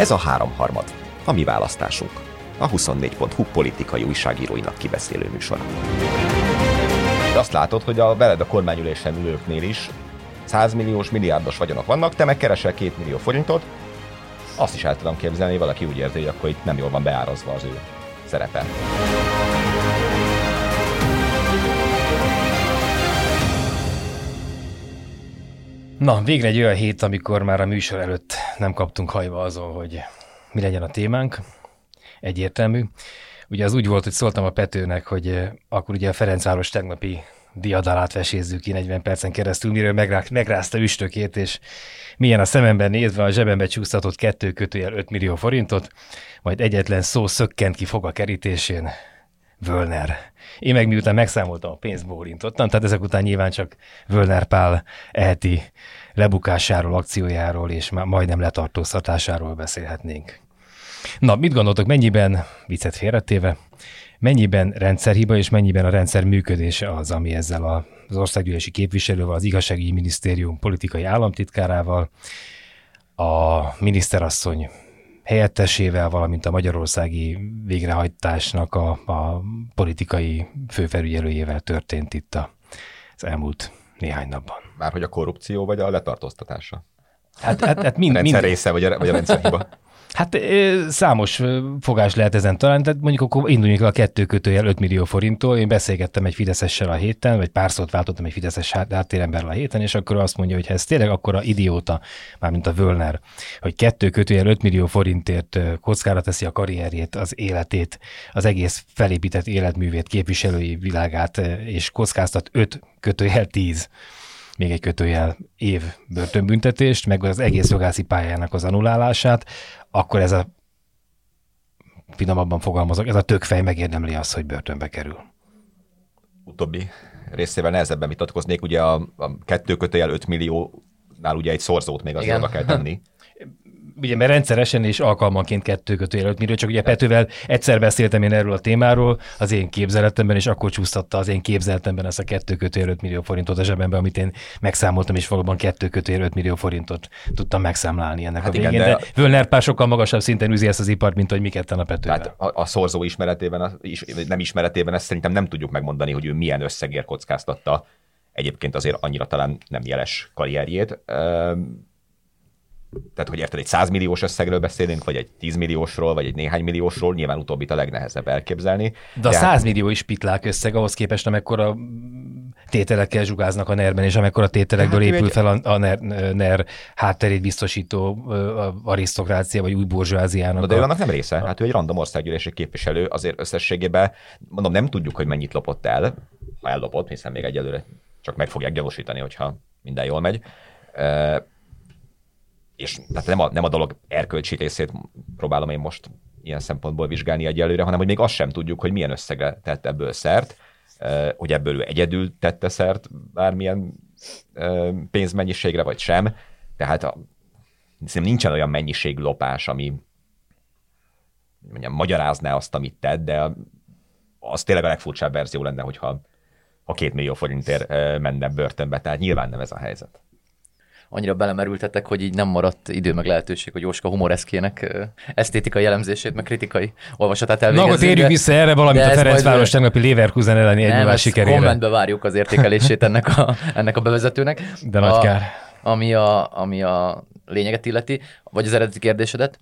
Ez a háromharmad, a mi választásunk. A 24.hu politikai újságíróinak kibeszélő műsora. Azt látod, hogy a veled a kormányülésen ülőknél is 100 milliós, milliárdos vagyonok vannak, te meg keresel 2 millió forintot, azt is el tudom képzelni, hogy valaki úgy érzi, hogy akkor itt nem jól van beárazva az ő szerepe. Na, végre egy olyan hét, amikor már a műsor előtt nem kaptunk hajva azon, hogy mi legyen a témánk. Egyértelmű. Ugye az úgy volt, hogy szóltam a Petőnek, hogy eh, akkor ugye a Ferencváros tegnapi diadalát vesézzük ki 40 percen keresztül, miről megrá, megrázta üstökét, és milyen a szememben nézve a zsebembe csúsztatott kettő kötőjel 5 millió forintot, majd egyetlen szó szökkent ki fog a kerítésén. Völner. Én meg miután megszámoltam a pénzt, bólintottam, tehát ezek után nyilván csak Völner Pál eheti lebukásáról, akciójáról és majdnem letartóztatásáról beszélhetnénk. Na, mit gondoltok, mennyiben, viccet félretéve, mennyiben rendszerhiba és mennyiben a rendszer működése az, ami ezzel az országgyűlési képviselővel, az igazságügyi minisztérium politikai államtitkárával, a miniszterasszony helyettesével, valamint a magyarországi végrehajtásnak a, a politikai főfelügyelőjével történt itt az elmúlt néhány napban. Már hogy a korrupció vagy a letartóztatása? Hát, hát, hát mind, a rendszer mind... része, vagy a, vagy a rendszerhiba? Hát számos fogás lehet ezen talán, tehát mondjuk akkor induljunk a kettő kötőjel 5 millió forinttól. Én beszélgettem egy Fideszessel a héten, vagy pár szót váltottam egy Fideszes háttéremberrel a héten, és akkor azt mondja, hogy ez tényleg akkor a idióta, mármint a Völner, hogy kettő kötőjel 5 millió forintért kockára teszi a karrierjét, az életét, az egész felépített életművét, képviselői világát, és kockáztat 5 kötőjel 10 még egy kötőjel év börtönbüntetést, meg az egész jogászi pályának az anulálását, akkor ez a finomabban fogalmazok, ez a tökfej megérdemli azt, hogy börtönbe kerül. Utóbbi részével nehezebben vitatkoznék, ugye a, a kettő kötőjel 5 milliónál ugye egy szorzót még azért oda kell tenni. ugye, mert rendszeresen és alkalmanként kettő kötőjel öt millió, csak ugye Petővel egyszer beszéltem én erről a témáról, az én képzeletemben, és akkor csúsztatta az én képzeletemben ezt a kettő kötőjel 5 millió forintot a zsebembe, amit én megszámoltam, és valóban kettő kötőjel 5 millió forintot tudtam megszámlálni ennek hát a végén. Igen, de, de Völner pár sokkal magasabb szinten üzi ezt az ipart, mint hogy mi ketten a Petővel. Tehát a, a szorzó ismeretében, a, is, nem ismeretében ezt szerintem nem tudjuk megmondani, hogy ő milyen összegért kockáztatta egyébként azért annyira talán nem jeles karrierjét tehát hogy érted, egy 100 milliós összegről beszélünk, vagy egy 10 milliósról, vagy egy néhány milliósról, nyilván utóbbit a legnehezebb elképzelni. De a 100 hát... millió is pitlák összeg ahhoz képest, amekkora tételekkel zsugáznak a NER-ben, és amekkora tételekből hát, épül egy... fel a, a NER, NER hátterét biztosító arisztokrácia, vagy új burzsóáziának. De a... ő annak nem része. Hát ő egy random országgyűlési képviselő, azért összességében, mondom, nem tudjuk, hogy mennyit lopott el, ha ellopott, hiszen még egyelőre csak meg fogják gyanúsítani, hogyha minden jól megy és tehát nem a, nem a dolog erkölcsi részét próbálom én most ilyen szempontból vizsgálni egyelőre, hanem hogy még azt sem tudjuk, hogy milyen összegre tett ebből szert, hogy ebből ő egyedül tette szert bármilyen pénzmennyiségre, vagy sem. Tehát a, nincsen olyan mennyiség lopás, ami mondjam, magyarázná azt, amit tett, de az tényleg a legfurcsább verzió lenne, hogyha a két millió forintért menne börtönbe, tehát nyilván nem ez a helyzet annyira belemerültetek, hogy így nem maradt idő meg lehetőség, hogy Jóska humoreszkének esztétikai jellemzését, meg kritikai olvasatát elvégezzünk. Na, akkor térjünk vissza erre, valamint a Ferencváros tegnapi Leverkusen elleni egy sikerére. kommentbe várjuk az értékelését ennek a, ennek a bevezetőnek. De nagy kár. Ami a, ami a lényeget illeti, vagy az eredeti kérdésedet,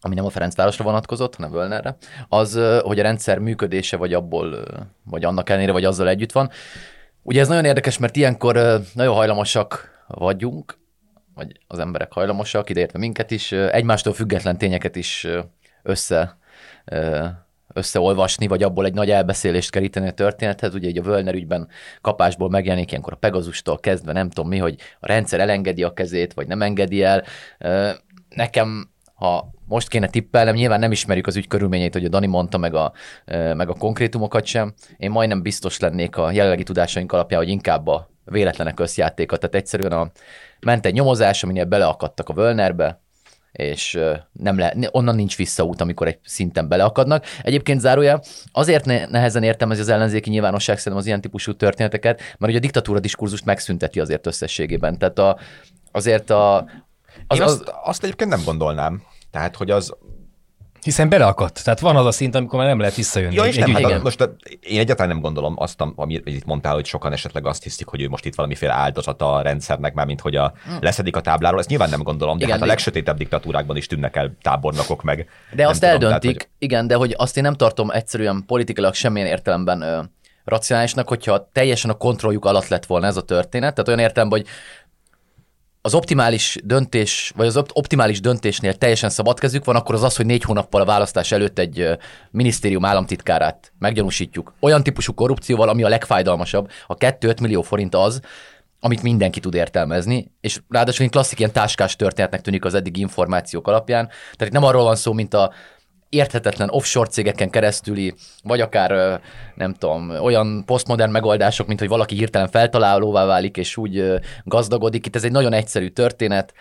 ami nem a Ferencvárosra vonatkozott, hanem Völnerre, az, hogy a rendszer működése, vagy abból, vagy annak ellenére, vagy azzal együtt van. Ugye ez nagyon érdekes, mert ilyenkor nagyon hajlamosak vagyunk, vagy az emberek hajlamosak, ideértve minket is, egymástól független tényeket is össze összeolvasni, vagy abból egy nagy elbeszélést keríteni a történethez. Ugye így a Völner ügyben kapásból megjelenik ilyenkor a Pegazustól kezdve, nem tudom mi, hogy a rendszer elengedi a kezét, vagy nem engedi el. Nekem, ha most kéne tippelnem, nyilván nem ismerjük az ügy körülményeit, hogy a Dani mondta, meg a, meg a konkrétumokat sem. Én majdnem biztos lennék a jelenlegi tudásaink alapján, hogy inkább a véletlenek összjátéka. Tehát egyszerűen a, ment egy nyomozás, aminél beleakadtak a Völnerbe, és nem le, onnan nincs visszaút, amikor egy szinten beleakadnak. Egyébként zárója, azért ne, nehezen értem ez az ellenzéki nyilvánosság szerintem az ilyen típusú történeteket, mert ugye a diktatúra diskurzust megszünteti azért összességében. Tehát a, azért a... Az, Én azt, azt egyébként nem gondolnám. Tehát, hogy az, hiszen beleakadt. Tehát van az a szint, amikor már nem lehet visszajönni. Ja, és nem, hát most én egyáltalán nem gondolom azt, amit itt mondtál, hogy sokan esetleg azt hiszik, hogy ő most itt valamiféle áldozata a rendszernek, már mint hogy a, leszedik a tábláról. Ezt nyilván nem gondolom, de Igen, hát a legsötétebb diktatúrákban is tűnnek el tábornokok meg. De azt tudom, eldöntik, tehát, hogy- igen, de hogy azt én nem tartom egyszerűen politikailag semmilyen értelemben ö, racionálisnak, hogyha teljesen a kontrolljuk alatt lett volna ez a történet. Tehát olyan értelemben, hogy az optimális döntés, vagy az opt- optimális döntésnél teljesen szabad kezük van, akkor az az, hogy négy hónappal a választás előtt egy minisztérium államtitkárát meggyanúsítjuk. Olyan típusú korrupcióval, ami a legfájdalmasabb. A 2-5 millió forint az, amit mindenki tud értelmezni, és ráadásul klasszik ilyen táskás történetnek tűnik az eddigi információk alapján. Tehát nem arról van szó, mint a érthetetlen offshore cégeken keresztüli, vagy akár nem tudom, olyan posztmodern megoldások, mint hogy valaki hirtelen feltalálóvá válik, és úgy gazdagodik. Itt ez egy nagyon egyszerű történet,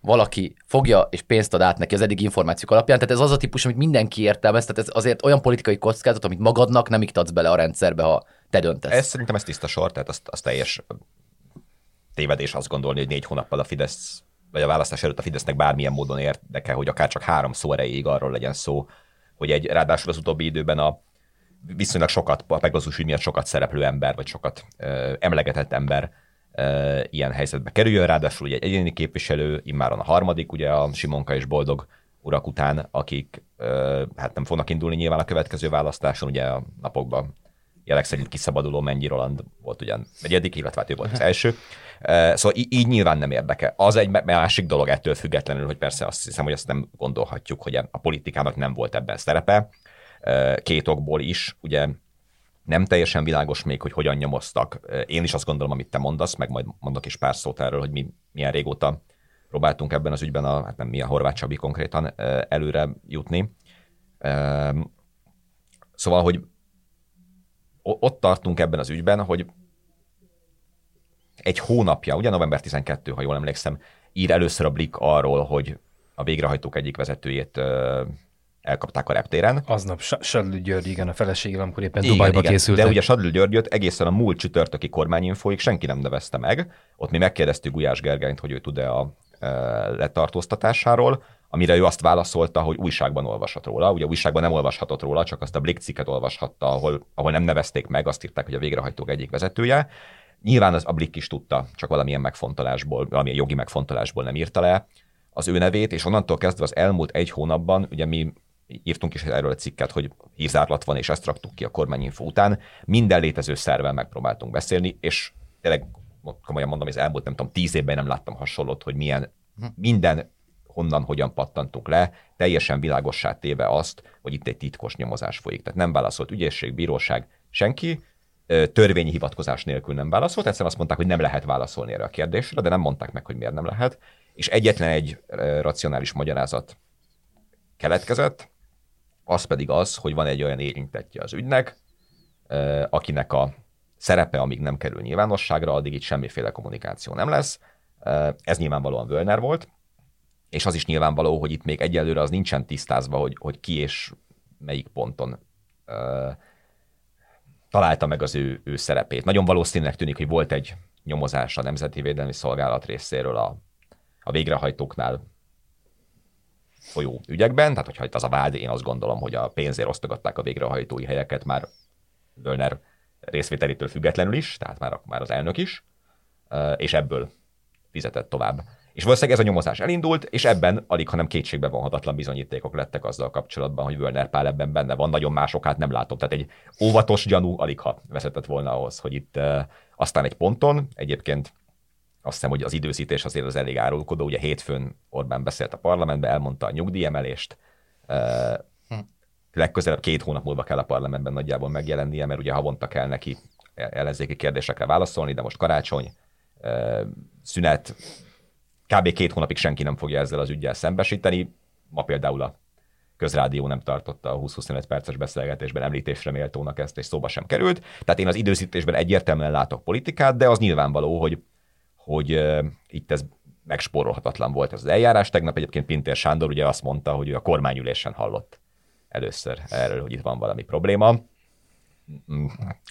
valaki fogja és pénzt ad át neki az eddig információk alapján. Tehát ez az a típus, amit mindenki értelmez, tehát ez azért olyan politikai kockázat, amit magadnak nem iktatsz bele a rendszerbe, ha te döntesz. Ez szerintem ez tiszta sor, tehát az, az teljes tévedés azt gondolni, hogy négy hónappal a Fidesz, vagy a választás előtt a Fidesznek bármilyen módon érdeke, hogy akár csak három szó erejéig arról legyen szó, hogy egy, ráadásul az utóbbi időben a viszonylag sokat, a Pegasus ügy miatt sokat szereplő ember, vagy sokat ö, emlegetett ember ö, ilyen helyzetbe kerüljön, ráadásul ugye egy egyéni képviselő, immáron a harmadik, ugye a Simonka és Boldog urak után, akik ö, hát nem fognak indulni nyilván a következő választáson, ugye a napokban jelek szerint kiszabaduló Mennyi Roland volt ugyan negyedik, illetve hát ő volt az első. Szóval így nyilván nem érdeke. Az egy másik dolog ettől függetlenül, hogy persze azt hiszem, hogy azt nem gondolhatjuk, hogy a politikának nem volt ebben szerepe. Két okból is, ugye nem teljesen világos még, hogy hogyan nyomoztak. Én is azt gondolom, amit te mondasz, meg majd mondok is pár szót erről, hogy mi milyen régóta próbáltunk ebben az ügyben, a, hát nem mi a Horváth Csabi konkrétan előre jutni. Szóval, hogy ott tartunk ebben az ügyben, hogy egy hónapja, ugye november 12, ha jól emlékszem, ír először a Blik arról, hogy a végrehajtók egyik vezetőjét elkapták a reptéren. Aznap Sa- Sadlő György, igen, a feleségem, amikor éppen Dubajba készültek. De ugye Sadlő Györgyöt egészen a múlt csütörtöki kormányinfóig senki nem nevezte meg. Ott mi megkérdeztük Gulyás Gergányt, hogy ő tud-e a e, letartóztatásáról, amire ő azt válaszolta, hogy újságban olvashat róla. Ugye újságban nem olvashatott róla, csak azt a Blick cikket olvashatta, ahol, ahol nem nevezték meg, azt írták, hogy a végrehajtók egyik vezetője. Nyilván az a Blick is tudta, csak valamilyen megfontolásból, valamilyen jogi megfontolásból nem írta le az ő nevét, és onnantól kezdve az elmúlt egy hónapban, ugye mi írtunk is erről a cikket, hogy hírzárlat van, és ezt raktuk ki a kormányinfo után, minden létező szervel megpróbáltunk beszélni, és tényleg komolyan mondom, az elmúlt nem tudom, tíz évben nem láttam hasonlót, hogy milyen minden honnan, hogyan pattantunk le, teljesen világossá téve azt, hogy itt egy titkos nyomozás folyik. Tehát nem válaszolt ügyészség, bíróság, senki, törvényi hivatkozás nélkül nem válaszolt, egyszerűen azt mondták, hogy nem lehet válaszolni erre a kérdésre, de nem mondták meg, hogy miért nem lehet, és egyetlen egy racionális magyarázat keletkezett, az pedig az, hogy van egy olyan érintettje az ügynek, akinek a szerepe, amíg nem kerül nyilvánosságra, addig itt semmiféle kommunikáció nem lesz. Ez nyilvánvalóan Völner volt, és az is nyilvánvaló, hogy itt még egyelőre az nincsen tisztázva, hogy, hogy ki és melyik ponton találta meg az ő, ő szerepét. Nagyon valószínűleg tűnik, hogy volt egy nyomozás a Nemzeti Védelmi Szolgálat részéről a, a végrehajtóknál folyó ügyekben, tehát hogyha itt az a vád, én azt gondolom, hogy a pénzért osztogatták a végrehajtói helyeket már Völner részvételétől függetlenül is, tehát már, már az elnök is, és ebből fizetett tovább. És valószínűleg ez a nyomozás elindult, és ebben alig, hanem kétségbe vonhatatlan bizonyítékok lettek azzal kapcsolatban, hogy Völner Pál ebben benne van, nagyon másokát nem látom. Tehát egy óvatos gyanú alig ha vezetett volna ahhoz, hogy itt uh, aztán egy ponton, egyébként azt hiszem, hogy az időzítés azért az elég árulkodó. Ugye hétfőn Orbán beszélt a parlamentben, elmondta a nyugdíjemelést, uh, legközelebb két hónap múlva kell a parlamentben nagyjából megjelennie, mert ugye havonta kell neki ellenzéki kérdésekre válaszolni, de most karácsony, uh, szünet, kb. két hónapig senki nem fogja ezzel az ügyel szembesíteni. Ma például a közrádió nem tartotta a 20-25 perces beszélgetésben említésre méltónak ezt, és szóba sem került. Tehát én az időzítésben egyértelműen látok politikát, de az nyilvánvaló, hogy, hogy uh, itt ez megspórolhatatlan volt ez az eljárás. Tegnap egyébként Pintér Sándor ugye azt mondta, hogy ő a kormányülésen hallott először erről, hogy itt van valami probléma.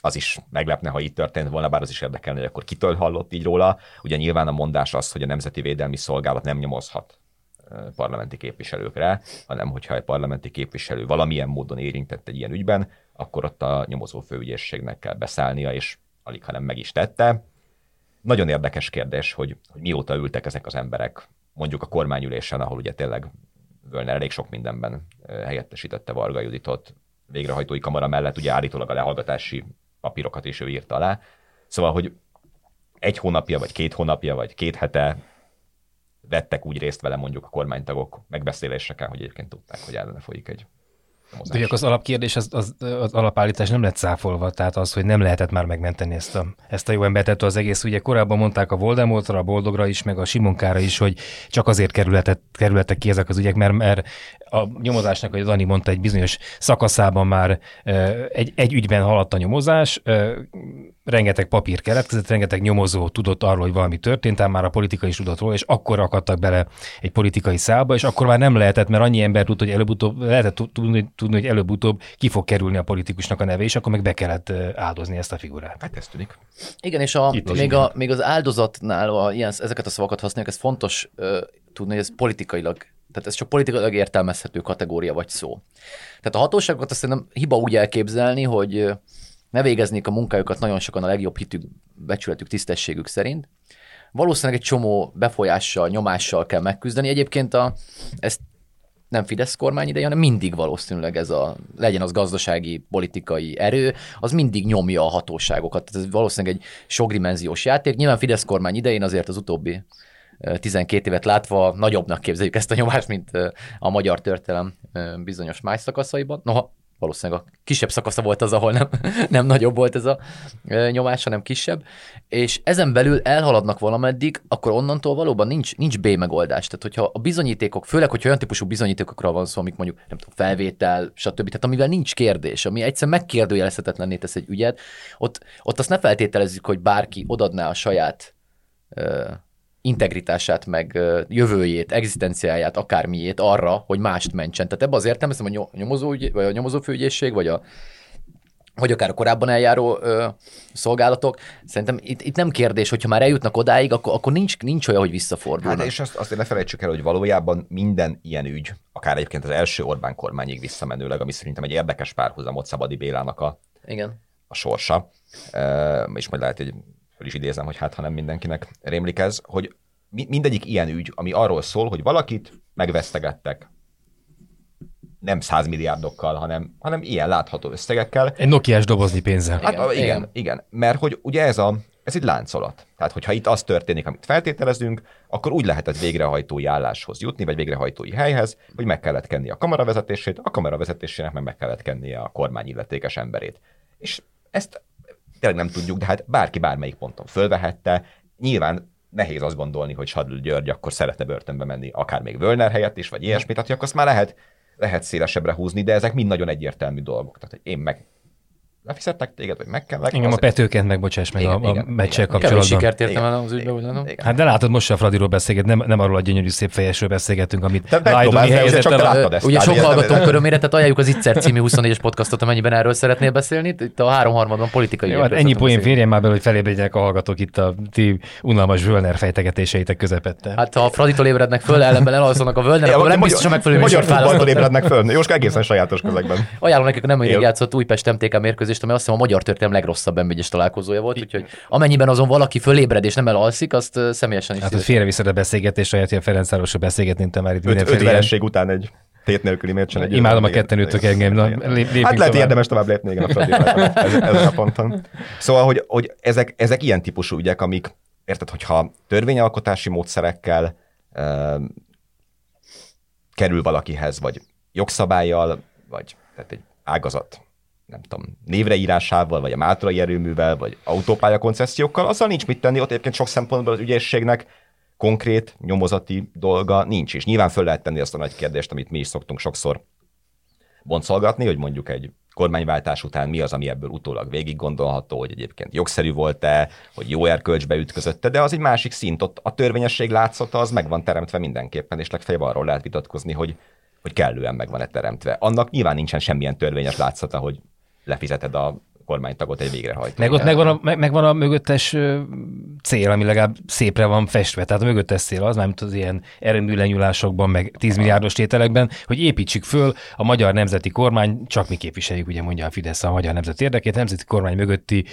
Az is meglepne, ha így történt volna, bár az is érdekelne, hogy akkor kitől hallott így róla. Ugye nyilván a mondás az, hogy a Nemzeti Védelmi Szolgálat nem nyomozhat parlamenti képviselőkre, hanem hogyha egy parlamenti képviselő valamilyen módon érintett egy ilyen ügyben, akkor ott a nyomozó főügyészségnek kell beszállnia, és alig, hanem meg is tette. Nagyon érdekes kérdés, hogy, hogy mióta ültek ezek az emberek, mondjuk a kormányülésen, ahol ugye tényleg Völner elég sok mindenben helyettesítette Varga Juditot, végrehajtói kamara mellett ugye állítólag a lehallgatási papírokat is ő írta alá. Szóval, hogy egy hónapja, vagy két hónapja, vagy két hete vettek úgy részt vele mondjuk a kormánytagok megbeszéléseken, hogy egyébként tudták, hogy ellene folyik egy nyomozás. De az alapkérdés, az, az, az alapállítás nem lett száfolva, tehát az, hogy nem lehetett már megmenteni ezt a, ezt a jó embert ettől az egész. Ugye korábban mondták a Voldemortra, a Boldogra is, meg a Simonkára is, hogy csak azért kerületet, kerületek ki ezek az ügyek, mert, mert a nyomozásnak, hogy Dani mondta, egy bizonyos szakaszában már egy, egy ügyben haladt a nyomozás, rengeteg papír keletkezett, rengeteg nyomozó tudott arról, hogy valami történt, ám már a politika is tudott róla, és akkor akadtak bele egy politikai szálba, és akkor már nem lehetett, mert annyi ember tudta, hogy előbb-utóbb, lehetett tudni, tudni, hogy előbb-utóbb ki fog kerülni a politikusnak a neve, és akkor meg be kellett áldozni ezt a figurát. Hát ez tűnik. Igen, és a, még, a, még az áldozatnál a, ilyen, ezeket a szavakat használjuk, ez fontos uh, tudni, hogy ez politikailag tehát ez csak politikailag értelmezhető kategória vagy szó. Tehát a hatóságokat azt szerintem hiba úgy elképzelni, hogy ne végeznék a munkájukat nagyon sokan a legjobb hitük, becsületük, tisztességük szerint. Valószínűleg egy csomó befolyással, nyomással kell megküzdeni. Egyébként a, ezt nem Fidesz kormány ideje, hanem mindig valószínűleg ez a, legyen az gazdasági, politikai erő, az mindig nyomja a hatóságokat. Tehát ez valószínűleg egy sokdimenziós játék. Nyilván Fidesz kormány idején azért az utóbbi 12 évet látva nagyobbnak képzeljük ezt a nyomást, mint a magyar történelem bizonyos más szakaszaiban. Noha valószínűleg a kisebb szakasza volt az, ahol nem, nem nagyobb volt ez a nyomás, hanem kisebb, és ezen belül elhaladnak valameddig, akkor onnantól valóban nincs, nincs B megoldás. Tehát, hogyha a bizonyítékok, főleg, hogyha olyan típusú bizonyítékokra van szó, amik mondjuk, nem tudom, felvétel, stb., tehát amivel nincs kérdés, ami egyszer megkérdőjelezhetetlenné tesz egy ügyet, ott, ott azt ne feltételezzük, hogy bárki odadná a saját integritását, meg jövőjét, egzisztenciáját, akármiét arra, hogy mást mentsen. Tehát ebben az értelmezem a nyomozó, vagy a nyomozófőügyészség, vagy a vagy akár a korábban eljáró ö, szolgálatok. Szerintem itt, itt nem kérdés, hogyha már eljutnak odáig, akkor, akkor nincs, nincs olyan, hogy visszafordulnak. Hát és azt, azt ne felejtsük el, hogy valójában minden ilyen ügy, akár egyébként az első Orbán kormányig visszamenőleg, ami szerintem egy érdekes párhuzamot Szabadi Bélának a, Igen. a sorsa, e, és majd lehet, hogy föl is idézem, hogy hát ha nem mindenkinek rémlik ez, hogy mindegyik ilyen ügy, ami arról szól, hogy valakit megvesztegettek, nem százmilliárdokkal, hanem, hanem ilyen látható összegekkel. Egy Nokiás dobozni pénzzel. Hát, igen, igen, igen, igen, mert hogy ugye ez, a, ez egy láncolat. Tehát, hogyha itt az történik, amit feltételezünk, akkor úgy lehetett végrehajtói álláshoz jutni, vagy végrehajtói helyhez, hogy meg kellett kenni a kamera vezetését, a kamera vezetésének meg meg kellett kennie a kormány illetékes emberét. És ezt tényleg nem tudjuk, de hát bárki bármelyik ponton fölvehette. Nyilván nehéz azt gondolni, hogy Sadl György akkor szeretne börtönbe menni, akár még Völner helyett is, vagy ilyesmit, tehát akkor azt már lehet, lehet szélesebbre húzni, de ezek mind nagyon egyértelmű dolgok. Tehát, én meg lefizettek téged, vagy meg kell Igen, a Petőkent megbocsáss meg igen, a, a meccsel kapcsolatban. Kevés sikert értem el az ügybe, úgy nem? Hát de látod, most a Fradiról beszélget, nem, nem arról a gyönyörű szép fejesről beszélgetünk, amit Lajdoni helyzettel. Ugye sok hallgatónk körömére, tehát ajánljuk az Itzer című 24-es podcastot, amennyiben erről szeretnél beszélni. Itt a három harmadban politikai Jó, hát ennyi poén férjen már bele, hogy felébredjenek a hallgatók itt a ti unalmas Völner fejtegetéseitek közepette. Hát ha a Fraditól ébrednek föl, ellenben elalszanak a Völner, akkor nem biztos, hogy megfelelő Magyar futballtól ébrednek föl. Jóska egészen sajátos közegben. Ajánlom nekik, nem játszott Újpest MTK mérkőzést, ami azt hiszem a magyar történelem legrosszabb nb találkozója volt, úgyhogy amennyiben azon valaki fölébred és nem elalszik, azt személyesen is. Hát, hogy félreviszed a beszélgetés, ahelyett, hogy a Ferencvárosra beszélgetni, te már itt mindenféle. Öt, után egy tét nélküli meccsen egy Imádom a ketten ütök engem. Na, hát lehet érdemes tovább lépni igen, a ezen a ponton. Szóval, hogy, hogy ezek, ezek ilyen típusú ügyek, amik, érted, hogyha törvényalkotási módszerekkel kerül valakihez, vagy jogszabályjal, vagy tehát egy ágazat nem tudom, névreírásával, vagy a mátrai erőművel, vagy autópálya koncesziókkal, azzal nincs mit tenni, ott egyébként sok szempontból az ügyészségnek konkrét nyomozati dolga nincs. És nyilván föl lehet tenni azt a nagy kérdést, amit mi is szoktunk sokszor boncolgatni, hogy mondjuk egy kormányváltás után mi az, ami ebből utólag végig gondolható, hogy egyébként jogszerű volt-e, hogy jó erkölcsbe ütközötte, de az egy másik szint, ott a törvényesség látszata az meg van teremtve mindenképpen, és legfeljebb arról lehet vitatkozni, hogy, hogy kellően meg van-e teremtve. Annak nyilván nincsen semmilyen törvényes látszata, hogy lefizeted a kormánytagot egy végrehajtó. Meg ott megvan a, meg, megvan a mögöttes cél, ami legalább szépre van festve. Tehát a mögöttes cél az, mármint az ilyen erőműlenyúlásokban, meg 10 milliárdos tételekben, hogy építsük föl a magyar nemzeti kormány, csak mi képviseljük, ugye mondja a Fidesz a magyar nemzeti érdekét, nemzeti kormány mögötti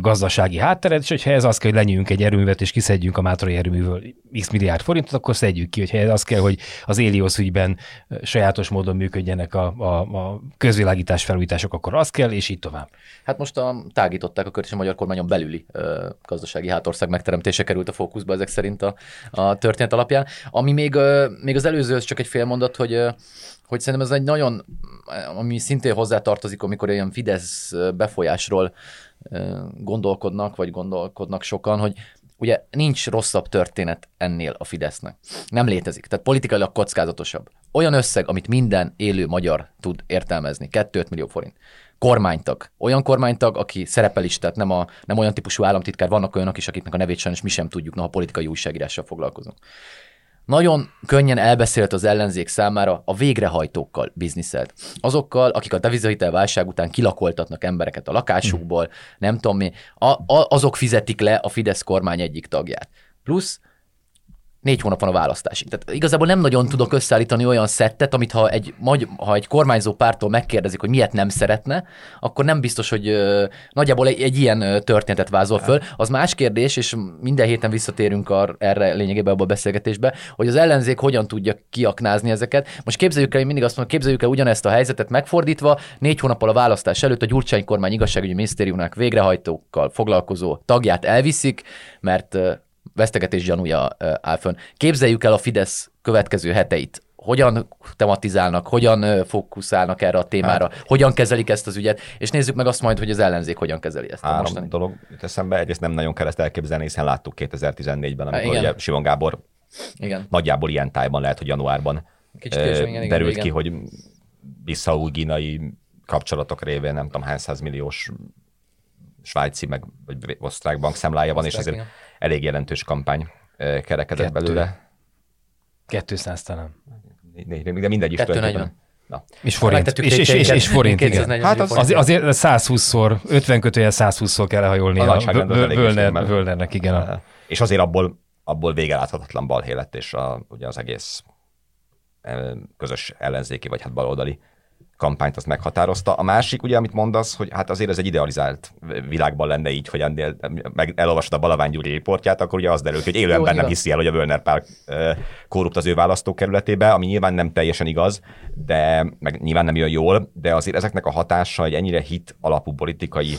gazdasági hátteret, és hogyha ez az kell, hogy lenyűjünk egy erőművet, és kiszedjünk a Mátrai erőművől x milliárd forintot, akkor szedjük ki, hogyha ez az kell, hogy az Éliosz ügyben sajátos módon működjenek a, a, a közvilágítás felújítások, akkor az kell, és így tovább. Hát most a, tágították a kört, és a magyar kormányon belüli ö, gazdasági hátország megteremtése került a fókuszba ezek szerint a, a történet alapján. Ami még, ö, még az előző, csak egy fél mondat, hogy ö, hogy szerintem ez egy nagyon, ami szintén hozzátartozik, amikor ilyen Fidesz befolyásról gondolkodnak, vagy gondolkodnak sokan, hogy ugye nincs rosszabb történet ennél a Fidesznek. Nem létezik. Tehát politikailag kockázatosabb. Olyan összeg, amit minden élő magyar tud értelmezni. 2 millió forint. Kormánytag. Olyan kormánytag, aki szerepel is, tehát nem, a, nem olyan típusú államtitkár, vannak olyanok is, akiknek a nevét sajnos mi sem tudjuk, ha politikai újságírással foglalkozunk. Nagyon könnyen elbeszélt az ellenzék számára a végrehajtókkal bizniszelt. Azokkal, akik a devizahitel válság után kilakoltatnak embereket a lakásukból, nem tudom mi, a, a, azok fizetik le a Fidesz kormány egyik tagját. Plusz négy hónap van a választásig. Tehát igazából nem nagyon tudok összeállítani olyan szettet, amit ha egy, ha egy kormányzó pártól megkérdezik, hogy miért nem szeretne, akkor nem biztos, hogy uh, nagyjából egy, egy ilyen történetet vázol föl. Az más kérdés, és minden héten visszatérünk ar, erre lényegében abba a beszélgetésbe, hogy az ellenzék hogyan tudja kiaknázni ezeket. Most képzeljük el, én mindig azt mondom, képzeljük el ugyanezt a helyzetet megfordítva, négy hónappal a választás előtt a Gyurcsány kormány igazságügyi minisztériumnak végrehajtókkal foglalkozó tagját elviszik, mert vesztegetés gyanúja áll fönn. Képzeljük el a Fidesz következő heteit. Hogyan tematizálnak, hogyan fókuszálnak erre a témára, hát, hogyan kezelik ezt az ügyet, és nézzük meg azt majd, hogy az ellenzék hogyan kezeli ezt. Három mostani. dolog jut eszembe, egyrészt nem nagyon kell ezt elképzelni, hiszen láttuk 2014-ben, amikor ugye Simon Gábor igen. nagyjából ilyen tájban lehet, hogy januárban Kicsit később, igen, derült igen, ki, hogy bissau kapcsolatok révén nem tudom hány milliós svájci, meg vagy osztrák bankszámlája van, és ezért igen. Elég jelentős kampány kerekedett Kettő. belőle. 200 talán. De mindegy is Kettő nagyon. Na. És forint. És, és, és, és forint, igen. Hát az, az, azért 120-szor, 50 kötőjel 120-szor kell lehajolni a, a Völner, Völnernek, igen. És azért abból, abból végeláthatatlan balhé lett, és a, ugye az egész közös ellenzéki, vagy hát baloldali kampányt azt meghatározta. A másik, ugye, amit mondasz, hogy hát azért ez egy idealizált világban lenne így, hogy ennél meg elolvasod a Balavány Gyuri riportját, akkor ugye az derül hogy élő ember nem hiszi el, hogy a Völner Pál korrupt az ő választókerületébe, ami nyilván nem teljesen igaz, de meg nyilván nem jön jól, de azért ezeknek a hatása egy ennyire hit alapú politikai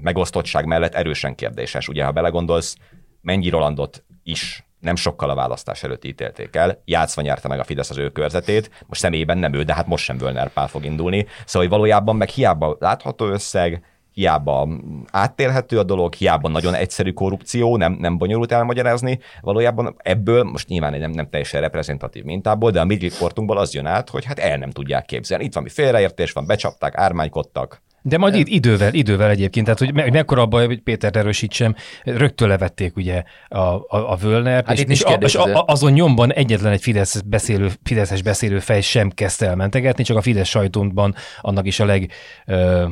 megosztottság mellett erősen kérdéses. Ugye, ha belegondolsz, Mennyi Rolandot is nem sokkal a választás előtt ítélték el. Játszva nyerte meg a Fidesz az ő körzetét, most személyében nem ő, de hát most sem Völner Pál fog indulni. Szóval hogy valójában meg hiába látható összeg, hiába áttérhető a dolog, hiába nagyon egyszerű korrupció, nem, nem bonyolult elmagyarázni, valójában ebből, most nyilván nem, nem teljesen reprezentatív mintából, de a mi az jön át, hogy hát el nem tudják képzelni. Itt valami félreértés van, becsapták, ármánykodtak, de majd id- idővel, idővel egyébként, tehát hogy me- mekkora a baj, hogy Péter erősítsem, rögtön levették ugye a, a, a Völnert, hát és, és, a, és a, azon nyomban egyetlen egy Fidesz beszélő, Fideszes beszélő fej sem kezdte el mentegetni, csak a Fidesz sajtónban annak is a leg... Ö,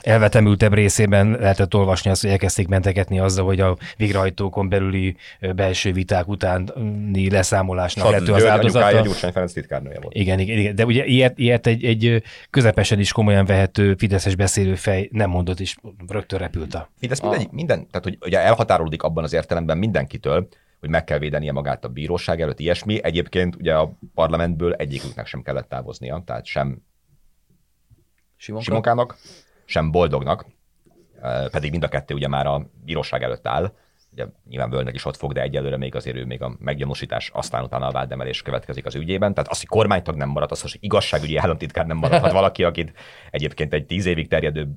elvetemültebb részében lehetett olvasni azt, hogy elkezdték mentegetni azzal, hogy a végrehajtókon belüli belső viták utáni leszámolásnak lett az áldozata. Gyurcsány Ferenc titkárnője volt. Igen, igen, igen, de ugye ilyet, ilyet egy, egy közepesen is komolyan vehető fideszes beszélőfej nem mondott, és rögtön repült a... Fidesz minden, minden, tehát hogy ugye elhatárolódik abban az értelemben mindenkitől, hogy meg kell védenie magát a bíróság előtt, ilyesmi. Egyébként ugye a parlamentből egyiküknek sem kellett távoznia, tehát sem Simonka? Simonkának, sem boldognak, pedig mind a kettő ugye már a bíróság előtt áll, ugye nyilván Völner is ott fog, de egyelőre még azért ő még a meggyanúsítás, aztán utána a vádemelés következik az ügyében. Tehát az, hogy kormánytag nem marad, az, hogy igazságügyi államtitkár nem maradhat valaki, akit egyébként egy tíz évig terjedő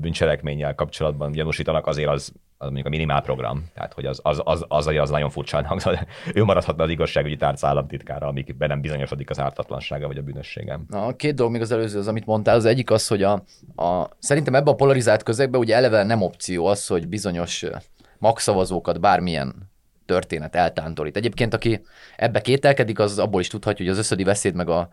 bűncselekménnyel kapcsolatban gyanúsítanak, azért az, az mondjuk a minimál program. Tehát, hogy az, az, az, az, az, nagyon furcsán hangzott. Ő maradhatna az igazságügyi tárca államtitkára, amíg be nem bizonyosodik az ártatlansága vagy a bűnössége. Na, két dolog még az előző, az, amit mondtál. Az egyik az, hogy a, a, szerintem ebbe a polarizált közegbe ugye eleve nem opció az, hogy bizonyos magszavazókat bármilyen történet eltántorít. Egyébként, aki ebbe kételkedik, az abból is tudhatja, hogy az összödi beszéd meg a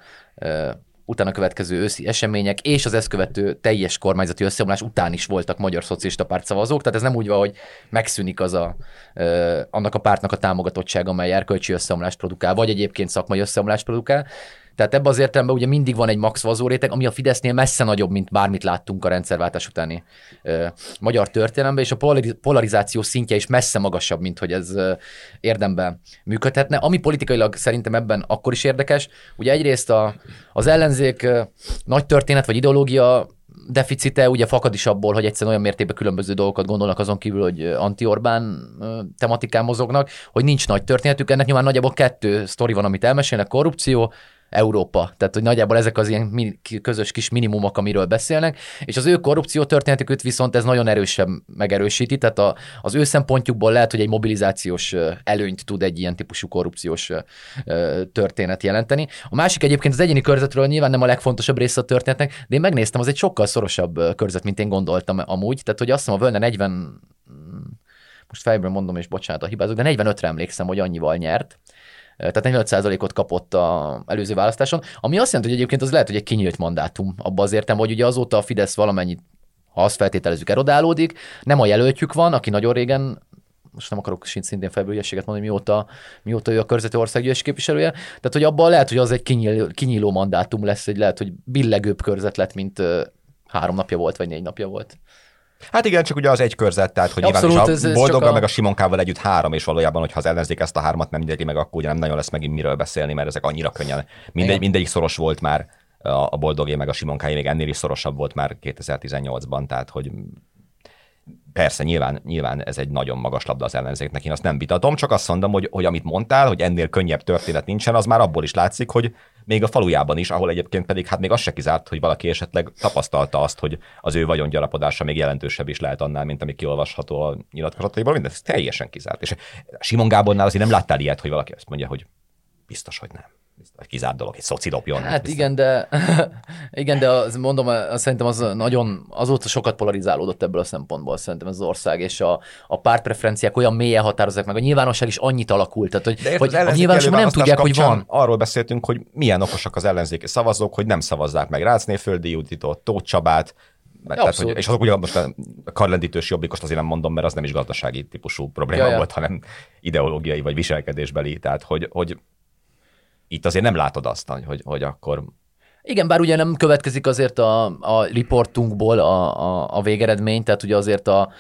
utána következő őszi események és az ezt követő teljes kormányzati összeomlás után is voltak magyar szocialista párt szavazók, tehát ez nem úgy van, hogy megszűnik az a, ö, annak a pártnak a támogatottsága, amely erkölcsi összeomlást produkál, vagy egyébként szakmai összeomlást produkál, tehát ebben az értelemben ugye mindig van egy max réteg, ami a Fidesznél messze nagyobb, mint bármit láttunk a rendszerváltás utáni ö, magyar történelemben, és a polarizáció szintje is messze magasabb, mint hogy ez ö, érdemben működhetne. Ami politikailag szerintem ebben akkor is érdekes, ugye egyrészt a, az ellenzék ö, nagy történet vagy ideológia deficite ugye fakad is abból, hogy egyszerűen olyan mértékben különböző dolgokat gondolnak azon kívül, hogy anti-Orbán tematikán mozognak, hogy nincs nagy történetük. Ennek nyilván nagyjából kettő sztori van, amit elmesélnek, korrupció, Európa. Tehát, hogy nagyjából ezek az ilyen közös kis minimumok, amiről beszélnek, és az ő korrupció történetüket viszont ez nagyon erősen megerősíti, tehát a, az ő szempontjukból lehet, hogy egy mobilizációs előnyt tud egy ilyen típusú korrupciós történet jelenteni. A másik egyébként az egyéni körzetről nyilván nem a legfontosabb része a történetnek, de én megnéztem, az egy sokkal szorosabb körzet, mint én gondoltam amúgy, tehát hogy azt hiszem a Völne 40 most fejből mondom, és bocsánat a hibázok, de 45-re emlékszem, hogy annyival nyert tehát 45%-ot kapott a előző választáson, ami azt jelenti, hogy egyébként az lehet, hogy egy kinyílt mandátum abban az értem, hogy ugye azóta a Fidesz valamennyit, ha azt feltételezzük, erodálódik, nem a jelöltjük van, aki nagyon régen most nem akarok szintén felbőljességet mondani, mióta, mióta ő a körzeti országgyűlési képviselője. Tehát, hogy abban lehet, hogy az egy kinyíló, kinyíló mandátum lesz, egy lehet, hogy billegőbb körzet lett, mint három napja volt, vagy négy napja volt. Hát igen, csak ugye az egy körzet, tehát hogy Abszolút, nyilván is a boldoggal a... meg a Simonkával együtt három, és valójában, hogyha az ellenzék ezt a hármat nem nyeri meg, akkor ugye nem nagyon lesz megint miről beszélni, mert ezek annyira könnyen. Mindegy, mindegyik szoros volt már a boldogé meg a Simonkáé, még ennél is szorosabb volt már 2018-ban, tehát hogy Persze, nyilván, nyilván ez egy nagyon magas labda az ellenzéknek, én azt nem vitatom, csak azt mondom, hogy, hogy amit mondtál, hogy ennél könnyebb történet nincsen, az már abból is látszik, hogy még a falujában is, ahol egyébként pedig hát még az se kizárt, hogy valaki esetleg tapasztalta azt, hogy az ő vagyongyarapodása még jelentősebb is lehet annál, mint ami kiolvasható a nyilatkozataiból, mindez teljesen kizárt. És Simon Gábornál azért nem láttál ilyet, hogy valaki azt mondja, hogy biztos, hogy nem kizárt dolog, egy szoci dobjon. Hát igen, de, igen, de az, mondom, az, szerintem az nagyon, azóta sokat polarizálódott ebből a szempontból szerintem ez az ország, és a, a pártpreferenciák olyan mélyen határozzák meg, a nyilvánosság is annyit alakult, tehát hogy, hogy a nyilvánosság nem tudják, hogy van. Arról beszéltünk, hogy milyen okosak az ellenzéki szavazók, hogy nem szavazzák meg Rácné Földi Juditot, Tóth Csabát, mert, tehát, hogy, és azok ugye most a karlendítős jobbikost azért nem mondom, mert az nem is gazdasági típusú probléma ja, volt, hanem ideológiai vagy viselkedésbeli. Tehát, hogy, hogy itt azért nem látod azt, hogy, hogy akkor igen, bár ugye nem következik azért a, a riportunkból a, a, a végeredmény, tehát ugye azért a,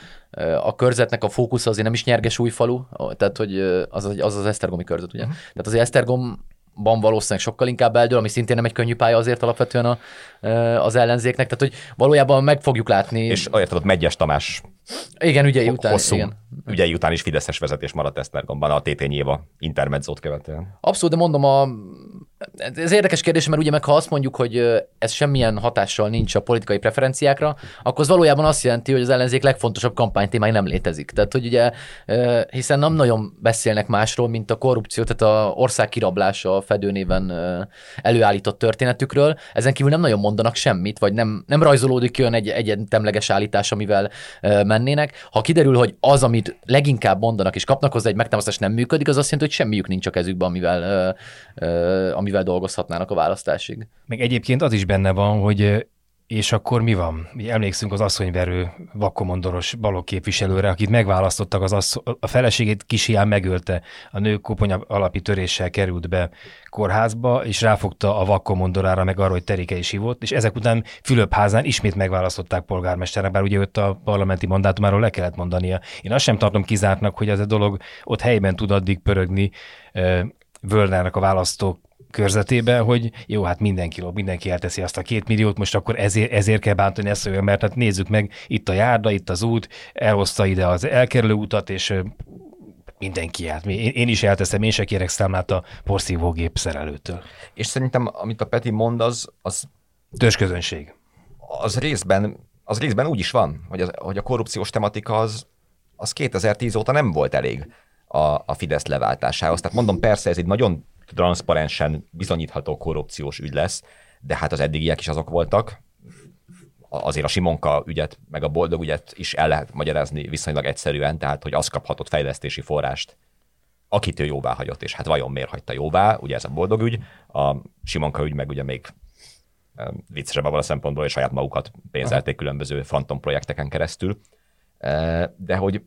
a körzetnek a fókusz azért nem is nyerges új falu, tehát hogy az az, az, az Esztergomi körzet, ugye? Uh-huh. Tehát azért Esztergom ban valószínűleg sokkal inkább eldől, ami szintén nem egy könnyű pálya azért alapvetően a, az ellenzéknek, tehát hogy valójában meg fogjuk látni. És érted, Megyes Tamás igen, ügyei után. Hosszú igen. ügyei után is Fideszes vezetés maradt Esztergomban a TT Nyéva intermedzót követően. Abszolút, de mondom, a, ez érdekes kérdés, mert ugye meg ha azt mondjuk, hogy ez semmilyen hatással nincs a politikai preferenciákra, akkor az valójában azt jelenti, hogy az ellenzék legfontosabb kampánytémája nem létezik. Tehát, hogy ugye, hiszen nem nagyon beszélnek másról, mint a korrupció, tehát a ország kirablása a fedőnéven előállított történetükről. Ezen kívül nem nagyon mondanak semmit, vagy nem, nem rajzolódik olyan egy egyetemleges állítás, amivel mennének. Ha kiderül, hogy az, amit leginkább mondanak és kapnak hozzá egy megtámasztást nem működik, az azt jelenti, hogy semmiük nincs a kezükben, amivel, amivel dolgozhatnának a választásig. Meg egyébként az is benne van, hogy és akkor mi van? Mi emlékszünk az asszonyverő vakkomondoros balok képviselőre, akit megválasztottak, az assz- a feleségét kisián megölte. A nő koponya alapi töréssel került be kórházba, és ráfogta a vakkomondorára, meg arra, hogy terike is hívott, és ezek után Fülöp-házán ismét megválasztották polgármesternek, bár ugye őt a parlamenti mandátumáról le kellett mondania. Én azt sem tartom kizártnak, hogy ez a dolog ott helyben tud addig pörögni Völnernek a választók körzetébe, hogy jó, hát mindenki lop, mindenki elteszi azt a két milliót, most akkor ezért, ezért kell bántani ezt olyan, mert hát nézzük meg, itt a járda, itt az út, elhozta ide az elkerülő utat, és mindenki járt. Én, én is elteszem, én se kérek számlát a porszívógép szerelőtől. És szerintem, amit a Peti mond, az... az Törzsközönség. Az részben, az részben úgy is van, hogy, az, hogy a korrupciós tematika az, az 2010 óta nem volt elég a, a Fidesz leváltásához. Tehát mondom, persze ez egy nagyon transzparensen bizonyítható korrupciós ügy lesz, de hát az eddigiek is azok voltak. Azért a Simonka ügyet, meg a Boldog ügyet is el lehet magyarázni viszonylag egyszerűen, tehát hogy az kaphatott fejlesztési forrást, akit ő jóvá hagyott, és hát vajon miért hagyta jóvá, ugye ez a Boldog ügy, a Simonka ügy meg ugye még viccesebb abban a szempontból, hogy saját magukat pénzelték különböző Fronton projekteken keresztül. De hogy,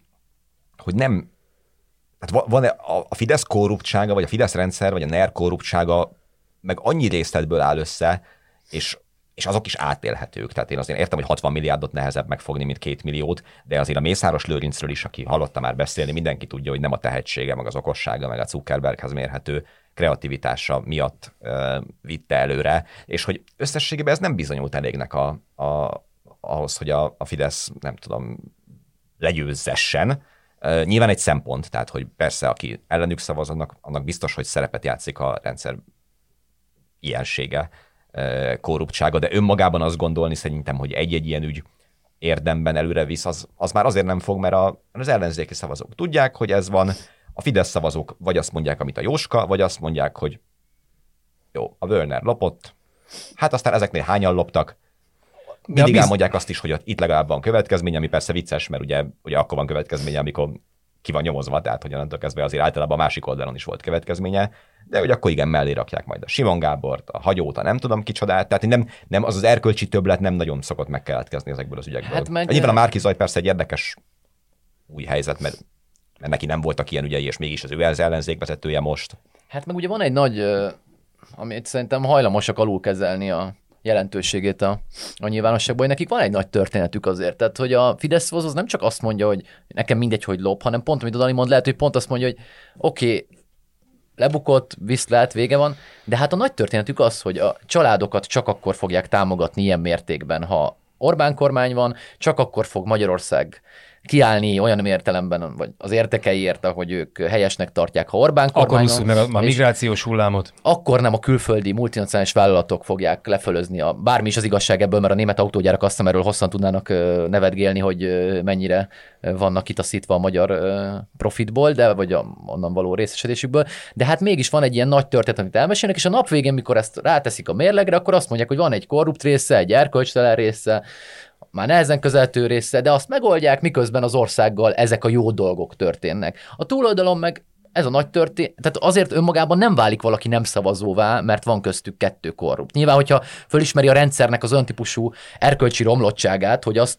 hogy nem, hát van a Fidesz korruptsága, vagy a Fidesz rendszer, vagy a NER korruptsága meg annyi részletből áll össze, és és azok is átélhetők. Tehát én azért értem, hogy 60 milliárdot nehezebb megfogni, mint két milliót, de azért a Mészáros Lőrincről is, aki hallotta már beszélni, mindenki tudja, hogy nem a tehetsége, meg az okossága, meg a Zuckerberghez mérhető kreativitása miatt uh, vitte előre, és hogy összességében ez nem bizonyult elégnek a, a, ahhoz, hogy a, a Fidesz, nem tudom, legyőzzessen. Nyilván egy szempont, tehát hogy persze, aki ellenük szavaz, annak, annak biztos, hogy szerepet játszik a rendszer ilyensége, korruptsága, de önmagában azt gondolni szerintem, hogy egy-egy ilyen ügy érdemben előre visz, az, az már azért nem fog, mert a, az ellenzéki szavazók tudják, hogy ez van, a Fidesz szavazók vagy azt mondják, amit a Jóska, vagy azt mondják, hogy jó, a Wörner lopott, hát aztán ezeknél hányan loptak, mindig biz... elmondják azt is, hogy itt legalább van következmény, ami persze vicces, mert ugye, ugye akkor van következménye, amikor ki van nyomozva, tehát hogy onnantól kezdve azért általában a másik oldalon is volt következménye, de hogy akkor igen, mellé rakják majd a Simon Gábort, a Hagyót, a nem tudom kicsodát, tehát nem, nem az az erkölcsi többlet nem nagyon szokott megkeletkezni ezekből az ügyekből. Hát meg... Nyilván a Márki Zaj persze egy érdekes új helyzet, mert, mert neki nem voltak ilyen ügyei, és mégis az ő az ellenzék vezetője most. Hát meg ugye van egy nagy, amit szerintem hajlamosak alul kezelni a jelentőségét a, a nyilvánosságban, hogy nekik van egy nagy történetük azért. Tehát, hogy a Fidesz az nem csak azt mondja, hogy nekem mindegy, hogy lop, hanem pont, amit a Dani mond, lehet, hogy pont azt mondja, hogy oké, okay, lebukott, viszlát, vége van, de hát a nagy történetük az, hogy a családokat csak akkor fogják támogatni ilyen mértékben, ha Orbán kormány van, csak akkor fog Magyarország kiállni olyan értelemben, vagy az értekeiért, ahogy ők helyesnek tartják, ha Orbán Akkor meg a, a migrációs hullámot. Akkor nem a külföldi multinacionális vállalatok fogják lefölözni a, bármi is az igazság ebből, mert a német autógyárak azt hiszem erről hosszan tudnának nevetgélni, hogy mennyire vannak kitaszítva a magyar profitból, de vagy a, onnan való részesedésükből. De hát mégis van egy ilyen nagy történet, amit elmesélnek, és a nap végén, mikor ezt ráteszik a mérlegre, akkor azt mondják, hogy van egy korrupt része, egy erkölcstelen része, már nehezen közeltő része, de azt megoldják, miközben az országgal ezek a jó dolgok történnek. A túloldalon meg ez a nagy történet, tehát azért önmagában nem válik valaki nem szavazóvá, mert van köztük kettő korrupt. Nyilván, hogyha fölismeri a rendszernek az olyan típusú erkölcsi romlottságát, hogy azt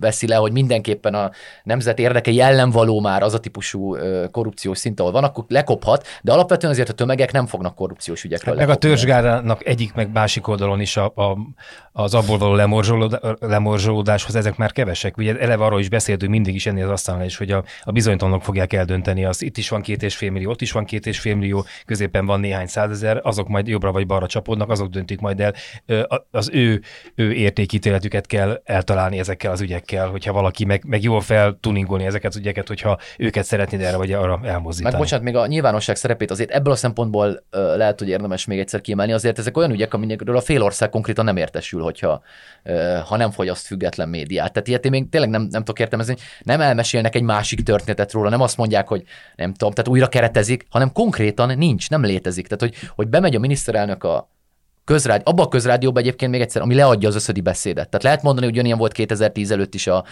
veszi le, hogy mindenképpen a nemzet érdekei ellen való már az a típusú korrupciós szint, ahol van, akkor lekophat, de alapvetően azért a tömegek nem fognak korrupciós ügyekről Meg a törzsgárának egyik, meg másik oldalon is a, a, az abból való lemorzsolódáshoz ezek már kevesek. Ugye eleve arról is beszéltünk mindig is ennél az asztalnál is, hogy a, a bizonytalanok fogják eldönteni. Az itt is van két és fél millió, ott is van két és fél millió, középen van néhány százezer, azok majd jobbra vagy balra csapódnak, azok döntik majd el. Az ő, ő értékítéletüket kell eltalálni ezekkel az ügyekkel, hogyha valaki meg, meg jól fel tuningolni ezeket az ügyeket, hogyha őket szeretnéd erre vagy arra elmozdítani. Meg bocsánat, még a nyilvánosság szerepét azért ebből a szempontból lehet, hogy érdemes még egyszer kiemelni, azért ezek olyan ügyek, amikről a fél ország konkrétan nem értesül, hogyha ha nem fogyaszt független médiát. Tehát ilyet én még tényleg nem, nem tudok értelmezni, nem elmesélnek egy másik történetet róla, nem azt mondják, hogy nem tudom, tehát újra keretezik, hanem konkrétan nincs, nem létezik. Tehát, hogy, hogy bemegy a miniszterelnök a, közrádió, abban a közrádióban egyébként még egyszer, ami leadja az összödi beszédet. Tehát lehet mondani, hogy ugyanilyen volt 2010 előtt is a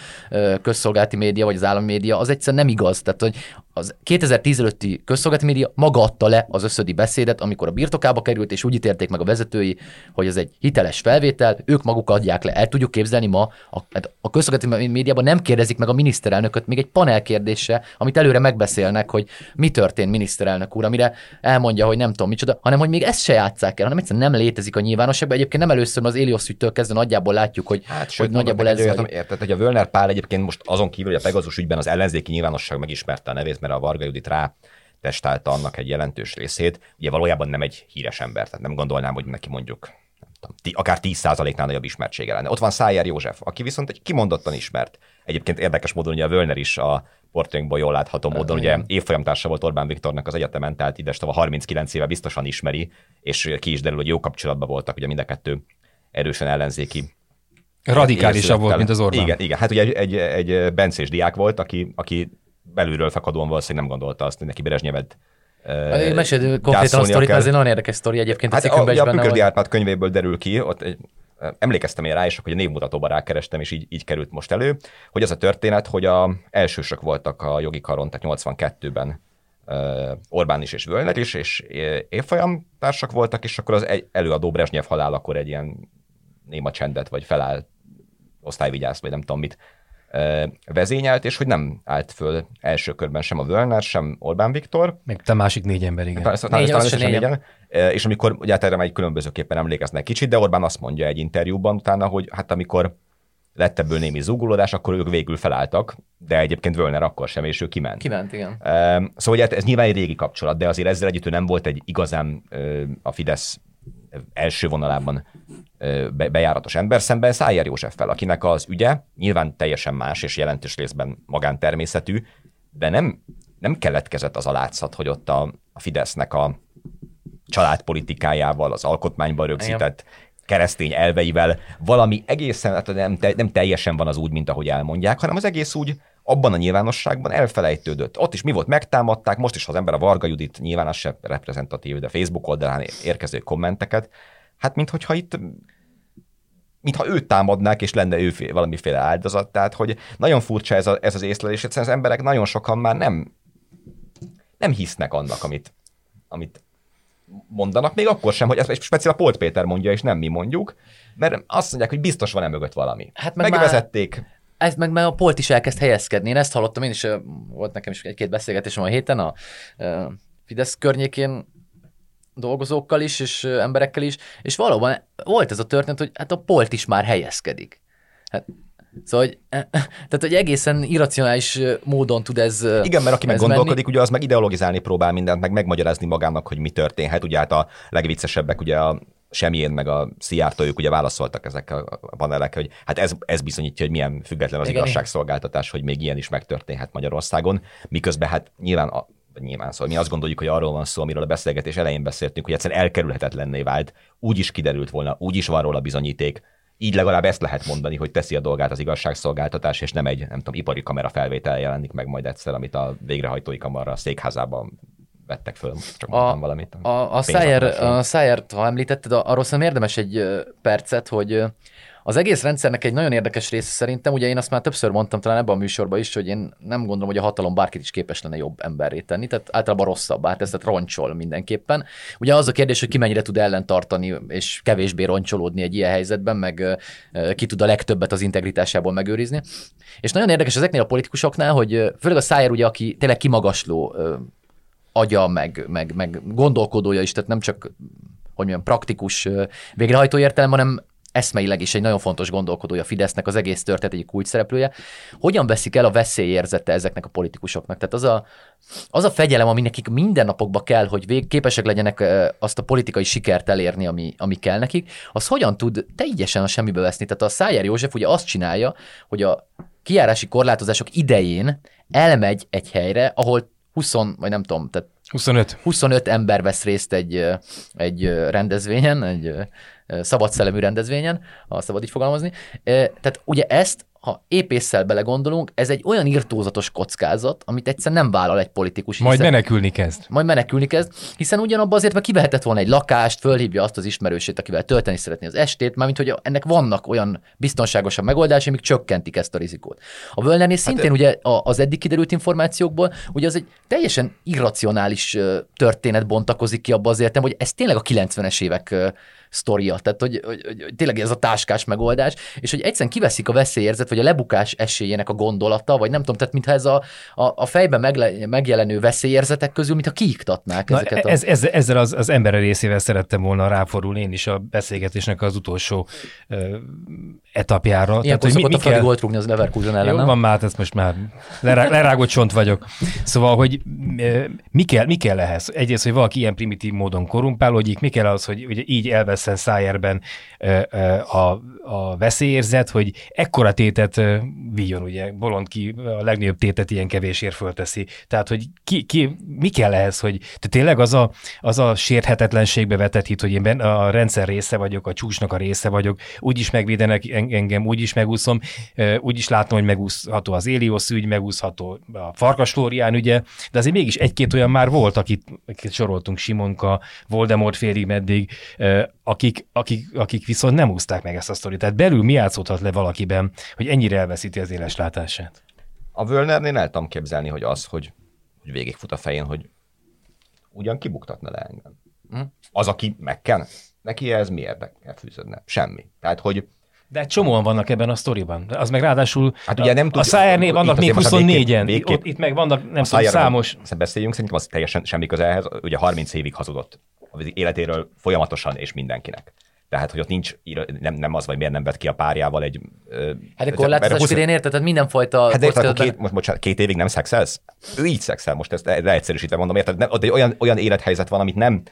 közszolgálati média, vagy az állami média, az egyszer nem igaz. Tehát, hogy az 2010 előtti közszolgálati média maga adta le az összödi beszédet, amikor a birtokába került, és úgy ítélték meg a vezetői, hogy ez egy hiteles felvétel, ők maguk adják le. El tudjuk képzelni ma, a, hát a közszolgálati médiában nem kérdezik meg a miniszterelnököt, még egy panel kérdése, amit előre megbeszélnek, hogy mi történt miniszterelnök úr, amire elmondja, hogy nem tudom micsoda, hanem hogy még ezt se játsszák el, hanem egyszerűen nem létezik a nyilvánosságban. Egyébként nem először az Elios ügytől kezdve nagyjából látjuk, hogy, hát, hogy sőt, nagyjából ez. Érted, hogy a Völner Pál egyébként most azon kívül, hogy a Pegazus ügyben az ellenzéki nyilvánosság megismerte a nevét, mert a Varga Judit rá testálta annak egy jelentős részét. Ugye valójában nem egy híres ember, tehát nem gondolnám, hogy neki mondjuk tudom, akár 10%-nál nagyobb ismertsége lenne. Ott van Szájer József, aki viszont egy kimondottan ismert. Egyébként érdekes módon ugye a Völner is a portrénkból jól látható módon, ugye évfolyamtársa volt Orbán Viktornak az egyetemen, tehát a 39 éve biztosan ismeri, és ki is derül, hogy jó kapcsolatban voltak, ugye mind a kettő erősen ellenzéki Radikálisabb volt, mint az Orbán. Igen, igen. hát ugye egy, egy, egy bencés diák volt, aki, aki belülről fakadóan valószínűleg nem gondolta azt, hogy neki Brezsnyevet én meséld konkrétan a sztorit, egy nagyon érdekes sztori egyébként. Hát a, a, a Pükösdi Árpád könyvéből derül ki, ott egy, emlékeztem én rá, és hogy a névmutatóba rákerestem, és így, így került most elő, hogy az a történet, hogy a elsősök voltak a jogi karon, tehát 82-ben Orbán is és Völner is, és évfolyam társak voltak, és akkor az előadó Brezsnyev halál akkor egy ilyen néma csendet, vagy feláll osztályvigyász, vagy nem tudom mit vezényelt, és hogy nem állt föl első körben sem a Völner, sem Orbán Viktor. Meg te másik négy ember, igen. Persze, négy, talán összesen négyen. És amikor, ugye hát erre már egy különbözőképpen emlékeznek kicsit, de Orbán azt mondja egy interjúban utána, hogy hát amikor lett ebből némi zúgulódás, akkor ők végül felálltak, de egyébként Völner akkor sem, és ő kiment. Kiment, igen. Szóval ugye hát ez nyilván egy régi kapcsolat, de azért ezzel együtt ő nem volt egy igazán a Fidesz első vonalában bejáratos ember szemben Szájer Józseffel, akinek az ügye nyilván teljesen más és jelentős részben magántermészetű, de nem, nem keletkezett az a látszat, hogy ott a, a Fidesznek a családpolitikájával, az alkotmányban rögzített keresztény elveivel valami egészen, hát nem, nem teljesen van az úgy, mint ahogy elmondják, hanem az egész úgy abban a nyilvánosságban elfelejtődött. Ott is mi volt, megtámadták, most is, ha az ember a Varga Judit nyilván az sem reprezentatív, de Facebook oldalán érkező kommenteket, hát minthogyha itt mintha őt támadnák, és lenne ő valamiféle áldozat. Tehát, hogy nagyon furcsa ez, a, ez az észlelés, egyszerűen az emberek nagyon sokan már nem, nem hisznek annak, amit, amit mondanak, még akkor sem, hogy ezt speciál a Polt Péter mondja, és nem mi mondjuk, mert azt mondják, hogy biztos van-e mögött valami. Hát meg Megvezették. Már ez meg, meg a Polt is elkezd helyezkedni. Én ezt hallottam, én is, volt nekem is egy-két beszélgetésem a héten a, Fidesz környékén dolgozókkal is, és emberekkel is, és valóban volt ez a történet, hogy hát a Polt is már helyezkedik. Hát, Szóval, hogy, tehát, hogy egészen irracionális módon tud ez Igen, mert aki meg gondolkodik, ugye az meg ideologizálni próbál mindent, meg megmagyarázni magának, hogy mi történhet. Ugye hát a legviccesebbek ugye a Semmilyen meg a Szijjártó, ők ugye válaszoltak ezekkel a panelek, hogy hát ez, ez bizonyítja, hogy milyen független az Igen, igazságszolgáltatás, hogy még ilyen is megtörténhet Magyarországon, miközben hát nyilván a, nyilván szó. Mi azt gondoljuk, hogy arról van szó, amiről a beszélgetés elején beszéltünk, hogy egyszerűen elkerülhetetlenné vált, úgy is kiderült volna, úgy is van róla bizonyíték, így legalább ezt lehet mondani, hogy teszi a dolgát az igazságszolgáltatás, és nem egy, nem tudom, ipari kamera felvétel jelenik meg majd egyszer, amit a végrehajtói kamera a székházában vettek föl, csak a, valamit. A, a, Szájer, a ha említetted, arról szerintem érdemes egy percet, hogy az egész rendszernek egy nagyon érdekes része szerintem, ugye én azt már többször mondtam talán ebben a műsorban is, hogy én nem gondolom, hogy a hatalom bárkit is képes lenne jobb emberré tenni, tehát általában rosszabb, hát ezt roncsol mindenképpen. Ugye az a kérdés, hogy ki mennyire tud ellentartani és kevésbé roncsolódni egy ilyen helyzetben, meg ki tud a legtöbbet az integritásából megőrizni. És nagyon érdekes ezeknél a politikusoknál, hogy főleg a Szájer ugye, aki tényleg kimagasló agya, meg, meg, meg gondolkodója is, tehát nem csak hogy mondjam, praktikus végrehajtó értelem, hanem eszmeileg is egy nagyon fontos gondolkodója Fidesznek, az egész történet egy kulcs szereplője. Hogyan veszik el a veszélyérzete ezeknek a politikusoknak? Tehát az a, az a fegyelem, ami nekik mindennapokba kell, hogy vég, képesek legyenek azt a politikai sikert elérni, ami, ami kell nekik, az hogyan tud teljesen a semmibe veszni? Tehát a Szájer József ugye azt csinálja, hogy a kiárási korlátozások idején elmegy egy helyre, ahol 20, vagy nem tudom, tehát 25. 25 ember vesz részt egy, egy rendezvényen, egy szabad szellemű rendezvényen, ha szabad így fogalmazni. Tehát ugye ezt ha épésszel belegondolunk, ez egy olyan irtózatos kockázat, amit egyszer nem vállal egy politikus. Hiszen, majd menekülni kezd. Majd menekülni kezd, hiszen ugyanabban azért, mert kivehetett volna egy lakást, fölhívja azt az ismerősét, akivel tölteni szeretné az estét, mármint hogy ennek vannak olyan biztonságosabb megoldásai, amik csökkentik ezt a rizikót. A Völnernél hát szintén e... ugye az eddig kiderült információkból, ugye az egy teljesen irracionális történet bontakozik ki abba azért, hogy ez tényleg a 90-es évek sztoria, tehát hogy, hogy, hogy, tényleg ez a táskás megoldás, és hogy egyszerűen kiveszik a veszélyérzet, vagy a lebukás esélyének a gondolata, vagy nem tudom, tehát mintha ez a, a, a fejben megle, megjelenő veszélyérzetek közül, mintha kiiktatnák Na, ezeket. A... Ez, ez, ezzel az, az ember részével szerettem volna ráforulni én is a beszélgetésnek az utolsó etapjára. Ilyen tehát, hogy mi, mi kell... volt rúgni az Leverkusen ellen, Jó, van már, hát ezt most már lerá, lerágott csont vagyok. Szóval, hogy mi kell, mi kell ehhez? Egyrészt, hogy valaki ilyen primitív módon korumpálódik, mi kell az, hogy hogy így elveszen szájerben a, a veszélyérzet, hogy ekkora tétet vigyon, ugye, bolond ki a legnagyobb tétet ilyen kevésért fölteszi. Tehát, hogy ki, ki, mi kell ehhez, hogy te tényleg az a, az a sérthetetlenségbe vetett hit, hogy én ben, a rendszer része vagyok, a csúcsnak a része vagyok, úgyis megvédenek engem, úgyis megúszom, úgyis látom, hogy megúszható az Éliosz ügy, megúszható a Farkas Flórián ügye, de azért mégis egy-két olyan már volt, akit, akit soroltunk, Simonka, Voldemort félig meddig, akik, akik, akik viszont nem úszták meg ezt a sztorit. Tehát belül mi játszódhat le valakiben, hogy ennyire elveszíti az éles látását? A Völnernél el tudom képzelni, hogy az, hogy, hogy végigfut a fején, hogy ugyan kibuktatna le engem. Hm. Az, aki megken, neki ez mi érdekel fűződne? Semmi. Tehát, hogy De csomóan vannak ebben a sztoriban. Az meg ráadásul Hát ugye nem a tud- Szájernél itt vannak még azért most már 24-en. végképp- végképp- Ott, itt meg vannak, nem tudom, számos. Beszéljünk, szerintem az teljesen semmi köze ehhez. Ugye 30 évig hazudott az életéről folyamatosan és mindenkinek. Tehát, hogy ott nincs, nem, nem az, vagy miért nem vett ki a párjával egy... Hát de korlátozás 20 fürén érted? Tehát mindenfajta Hát de érted, akkor két, most, bocsánat, két évig nem szexelsz? Ő így szexel, most ezt leegyszerűsítve mondom, érted? Nem, ott egy olyan, olyan élethelyzet van, amit nem,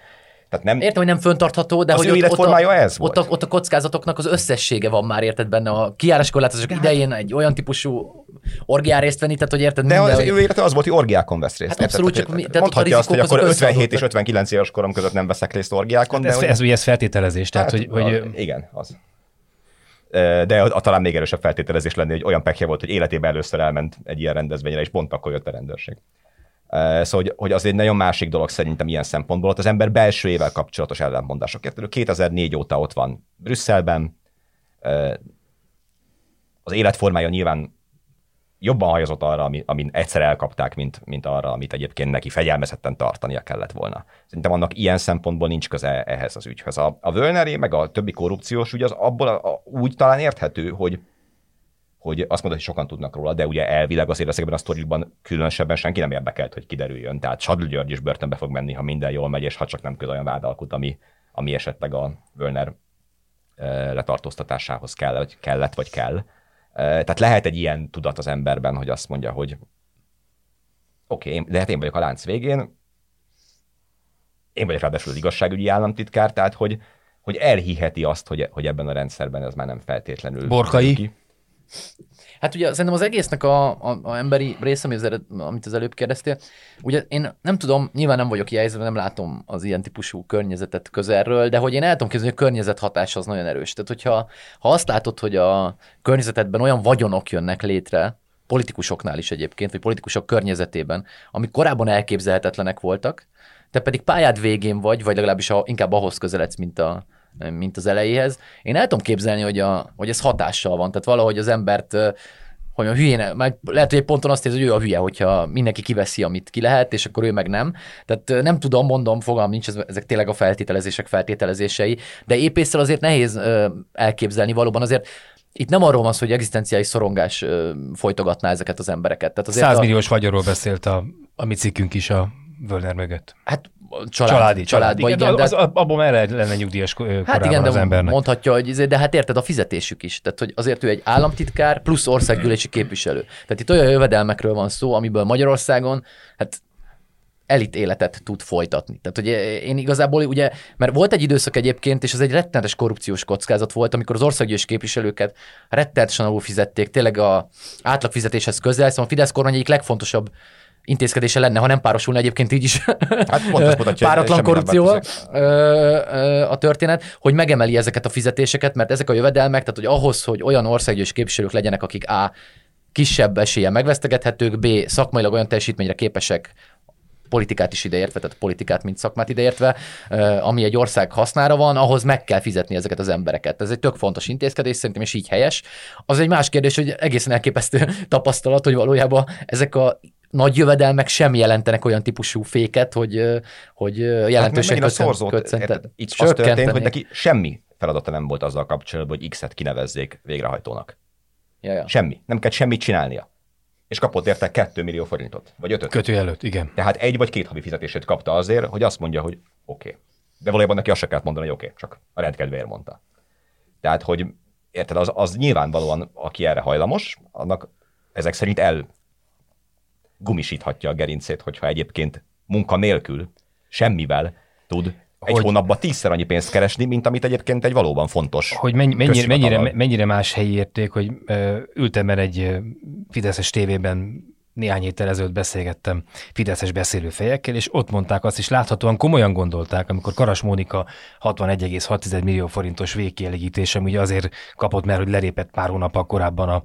tehát nem, Értem, hogy nem föntartható, de Az hogy ő ott, ott, a, ez ott, a, ott a kockázatoknak az összessége van már, érted benne a kiáráskorlátozások idején egy olyan típusú orgián részt venni, tehát hogy érted de minden, az hogy- ő élete az volt, hogy orgiákon vesz részt. Hát érted? abszolút, Tehát, csak mi- tehát mondhatja azt, hogy akkor azok 57 és összeadottak. 59 éves korom között nem veszek részt orgiákon, de Ez, ez ez feltételezés, tehát Hát, hogy, hogy igen, az. De a, a talán még erősebb feltételezés lenne, hogy olyan pekje volt, hogy életében először elment egy ilyen rendezvényre, és pont akkor jött a rendőrség. Szóval, hogy, hogy az egy nagyon másik dolog szerintem ilyen szempontból. Ott az ember belső ével kapcsolatos ellentmondások. Érted? 2004 óta ott van Brüsszelben. Az életformája nyilván jobban hajazott arra, ami, amin egyszer elkapták, mint, mint arra, amit egyébként neki fegyelmezetten tartania kellett volna. Szerintem annak ilyen szempontból nincs köze ehhez az ügyhöz. A, a Völneré, meg a többi korrupciós ügy az abból a, a, úgy talán érthető, hogy hogy azt mondod, hogy sokan tudnak róla, de ugye elvileg azért ezekben a sztorikban különösebben senki nem érdekelt, hogy kiderüljön. Tehát Sadl György is börtönbe fog menni, ha minden jól megy, és ha csak nem köz olyan vádalkut, ami, ami esetleg a Völner eh, letartóztatásához kell, vagy kellett, vagy kell. Eh, Tehát lehet egy ilyen tudat az emberben, hogy azt mondja, hogy oké, okay, de hát én vagyok a lánc végén, én vagyok ráadásul az igazságügyi államtitkár, tehát hogy, hogy elhiheti azt, hogy, hogy ebben a rendszerben ez már nem feltétlenül... Borkai? ki. Hát ugye szerintem az egésznek a, a, a emberi része, amit az előbb kérdeztél, ugye én nem tudom, nyilván nem vagyok ilyen nem látom az ilyen típusú környezetet közelről, de hogy én el tudom képzelni, hogy a környezet hatása az nagyon erős. Tehát hogyha ha azt látod, hogy a környezetedben olyan vagyonok jönnek létre, politikusoknál is egyébként, vagy politikusok környezetében, amik korábban elképzelhetetlenek voltak, te pedig pályád végén vagy, vagy legalábbis a, inkább ahhoz közeledsz, mint, a, mint az elejéhez. Én el tudom képzelni, hogy, a, hogy ez hatással van. Tehát valahogy az embert hogy a hülyén, meg lehet, hogy egy ponton azt érzi, hogy ő a hülye, hogyha mindenki kiveszi, amit ki lehet, és akkor ő meg nem. Tehát nem tudom, mondom, fogalm nincs, ez- ezek tényleg a feltételezések feltételezései, de épésszel azért nehéz elképzelni valóban azért itt nem arról van szó, hogy egzisztenciális szorongás folytogatná ezeket az embereket. Tehát azért 100 a- milliós vagyonról beszélt a, a mi cikkünk is a Völner mögött. Hát család, Családi, családban, családi. igen, de, az, az, abban már lenne nyugdíjas Hát korában igen, de az embernek. mondhatja, hogy izé, de hát érted a fizetésük is. Tehát, hogy azért ő egy államtitkár plusz országgyűlési képviselő. Tehát itt olyan jövedelmekről van szó, amiből Magyarországon hát elit életet tud folytatni. Tehát, hogy én igazából ugye, mert volt egy időszak egyébként, és ez egy rettenetes korrupciós kockázat volt, amikor az országgyűlési képviselőket rettenetesen alul fizették, tényleg a átlagfizetéshez közel, szóval a Fidesz kormány egyik legfontosabb intézkedése lenne, ha nem párosulna egyébként így is Hát pont mutatja, páratlan korrupcióval a történet, hogy megemeli ezeket a fizetéseket, mert ezek a jövedelmek, tehát hogy ahhoz, hogy olyan országgyűlési képviselők legyenek, akik A. kisebb eséllyel megvesztegethetők, B. szakmailag olyan teljesítményre képesek, politikát is ideértve, tehát politikát, mint szakmát ideértve, ami egy ország hasznára van, ahhoz meg kell fizetni ezeket az embereket. Ez egy tök fontos intézkedés, szerintem, és így helyes. Az egy más kérdés, hogy egészen elképesztő tapasztalat, hogy valójában ezek a nagy jövedelmek sem jelentenek olyan típusú féket, hogy, hogy Hát jelentősen szorzót, kötszent- érted? Itt az történt, hogy neki semmi feladata nem volt azzal kapcsolatban, hogy X-et kinevezzék végrehajtónak. Ja, ja. Semmi. Nem kellett semmit csinálnia. És kapott érte 2 millió forintot, vagy 5 Kötő előtt, igen. Tehát egy vagy két havi fizetését kapta azért, hogy azt mondja, hogy oké. Okay. De valójában neki azt se kellett mondani, hogy oké, okay, csak a rendkedvéért mondta. Tehát, hogy érted, az, az nyilvánvalóan, aki erre hajlamos, annak ezek szerint el gumisíthatja a gerincét, hogyha egyébként munka nélkül, semmivel tud egy Hogy- hónapban tízszer annyi pénzt keresni, mint amit egyébként egy valóban fontos Hogy mennyi, mennyire, mennyire, mennyire más helyi érték, hogy ö, ültem el egy ö, Fideszes tévében néhány héttel ezelőtt beszélgettem Fideszes beszélőfejekkel, és ott mondták azt is, láthatóan komolyan gondolták, amikor Karas Mónika 61,6 millió forintos végkielégítése, ugye azért kapott, mert hogy lerépett pár hónappal korábban a,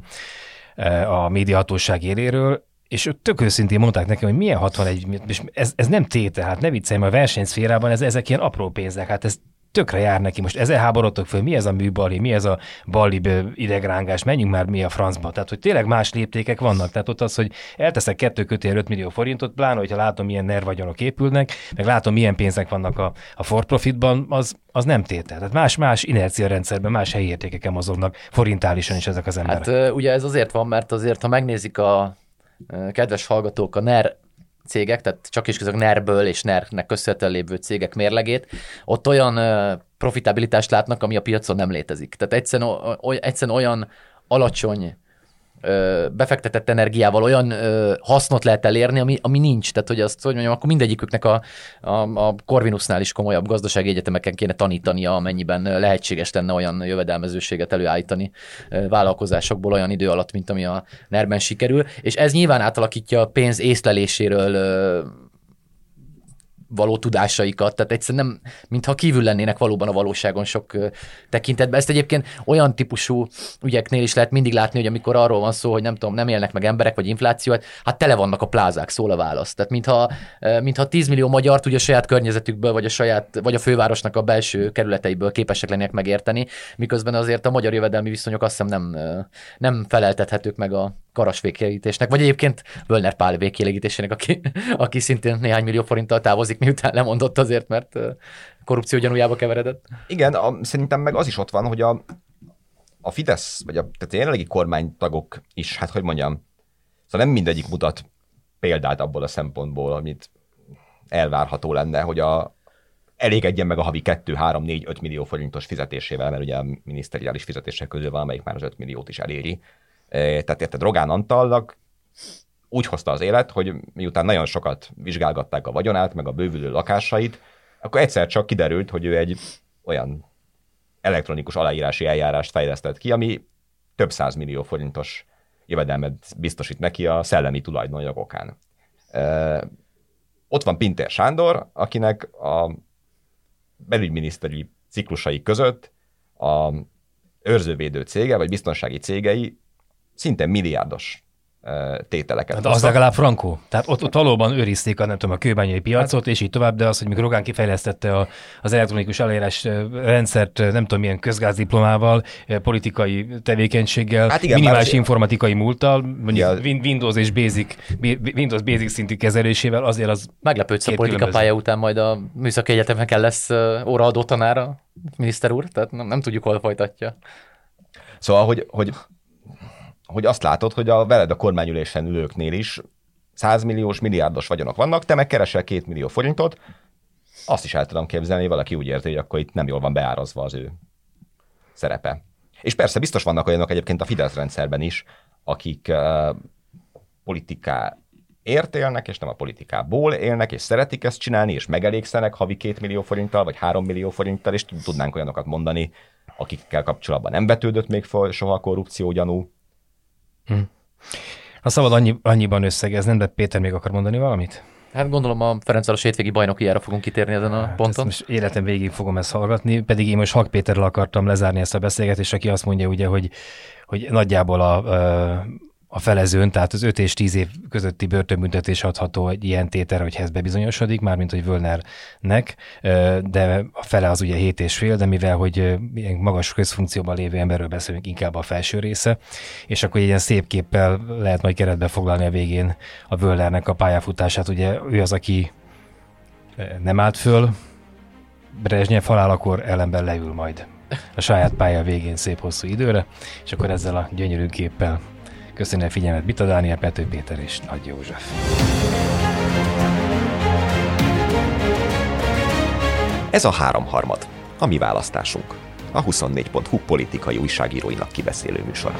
a médiahatóság éréről, és ők tök őszintén mondták nekem, hogy milyen 61, és ez, ez nem téte, hát ne viccelj, a versenyszférában ez, ezek ilyen apró pénzek, hát ez tökre jár neki. Most ezzel háborodtok föl, mi ez a műbali, mi ez a bali idegrángás, menjünk már mi a francba. Tehát, hogy tényleg más léptékek vannak. Tehát ott az, hogy elteszek kettő kötél 5 millió forintot, pláne, hogyha látom, milyen nervagyonok épülnek, meg látom, milyen pénzek vannak a, a for profitban, az, az nem tétel. Tehát más, más inercia rendszerben, más helyi értékeken mozognak forintálisan is ezek az emberek. Hát ugye ez azért van, mert azért, ha megnézik a kedves hallgatók a NER cégek, tehát csak is közök NER-ből és NER-nek köszönhetően lévő cégek mérlegét, ott olyan profitabilitást látnak, ami a piacon nem létezik. Tehát egyszerűen, egyszerűen olyan alacsony befektetett energiával olyan hasznot lehet elérni, ami, ami nincs. Tehát, hogy azt, hogy mondjam, akkor mindegyiküknek a, a, a Corvinusnál is komolyabb gazdasági egyetemeken kéne tanítania, amennyiben lehetséges lenne olyan jövedelmezőséget előállítani vállalkozásokból olyan idő alatt, mint ami a nerben sikerül. És ez nyilván átalakítja a pénz észleléséről való tudásaikat, tehát egyszerűen nem, mintha kívül lennének valóban a valóságon sok tekintetben. Ezt egyébként olyan típusú ügyeknél is lehet mindig látni, hogy amikor arról van szó, hogy nem tudom, nem élnek meg emberek, vagy infláció, hát tele vannak a plázák, szól a válasz. Tehát mintha, mintha 10 millió magyar ugye a saját környezetükből, vagy a saját, vagy a fővárosnak a belső kerületeiből képesek lennének megérteni, miközben azért a magyar jövedelmi viszonyok azt hiszem nem, nem feleltethetők meg a karas végkielégítésnek, vagy egyébként Völner Pál végkielégítésének, aki, aki szintén néhány millió forinttal távozik, miután lemondott azért, mert korrupció gyanújába keveredett. Igen, a, szerintem meg az is ott van, hogy a, a Fidesz, vagy a, tehát a jelenlegi kormánytagok is, hát hogy mondjam, szóval nem mindegyik mutat példát abból a szempontból, amit elvárható lenne, hogy a, elégedjen meg a havi 2, 3, 4, 5 millió forintos fizetésével, mert ugye a miniszteriális fizetések közül valamelyik már az 5 milliót is eléri. Tehát érted, Rogán Antalnak úgy hozta az élet, hogy miután nagyon sokat vizsgálgatták a vagyonát, meg a bővülő lakásait, akkor egyszer csak kiderült, hogy ő egy olyan elektronikus aláírási eljárást fejlesztett ki, ami több millió forintos jövedelmet biztosít neki a szellemi tulajdonjogokán. Ott van Pinter Sándor, akinek a belügyminiszteri ciklusai között a őrzővédő cége, vagy biztonsági cégei szinte milliárdos tételeket. De az legalább frankó. Tehát ott, ott valóban őrizték a, nem tudom, a kőbányai piacot, hát, és így tovább, de az, hogy mikor Rogán kifejlesztette a, az elektronikus elérés rendszert, nem tudom, milyen közgázdiplomával, politikai tevékenységgel, hát igen, minimális már, informatikai múlttal, mondjuk ja. Windows és Basic, Windows Basic szintű kezelésével, azért az Meglepődsz a politika különböző. pálya után majd a műszaki egyetemeken lesz óraadó tanára, miniszter úr, tehát nem, nem tudjuk, hol folytatja. Szóval, hogy, hogy hogy azt látod, hogy a veled a kormányülésen ülőknél is 100 milliós, milliárdos vagyonok vannak, te meg keresel 2 millió forintot, azt is el tudom képzelni, hogy valaki úgy érti, hogy akkor itt nem jól van beárazva az ő szerepe. És persze biztos vannak olyanok egyébként a Fidesz rendszerben is, akik uh, politiká ért és nem a politikából élnek, és szeretik ezt csinálni, és megelégszenek havi két millió forinttal, vagy három millió forinttal, és tudnánk olyanokat mondani, akikkel kapcsolatban nem vetődött még soha a korrupció gyanú, Hm. Ha szabad annyi, annyiban összegezni, de Péter még akar mondani valamit? Hát gondolom a Ferencváros hétvégi bajnokiára fogunk kitérni ezen a hát ponton. most életem végig fogom ezt hallgatni, pedig én most Hak Péterrel akartam lezárni ezt a beszélgetést, aki azt mondja ugye, hogy, hogy nagyjából a, a felezőn, tehát az 5 és 10 év közötti börtönbüntetés adható egy ilyen tétel, hogy ez bebizonyosodik, mármint hogy Völnernek, de a fele az ugye 7 és fél, de mivel, hogy ilyen magas közfunkcióban lévő emberről beszélünk, inkább a felső része, és akkor ilyen szép képpel lehet majd keretbe foglalni a végén a Völnernek a pályafutását. Ugye ő az, aki nem állt föl, Brezsnyev halálakor ellenben leül majd a saját pálya végén szép hosszú időre, és akkor ezzel a gyönyörű képpel Köszönöm a figyelmet Bita Dániel, Pető Péter és Nagy József. Ez a háromharmad, a mi választásunk. A 24.hu politikai újságíróinak kibeszélő műsor.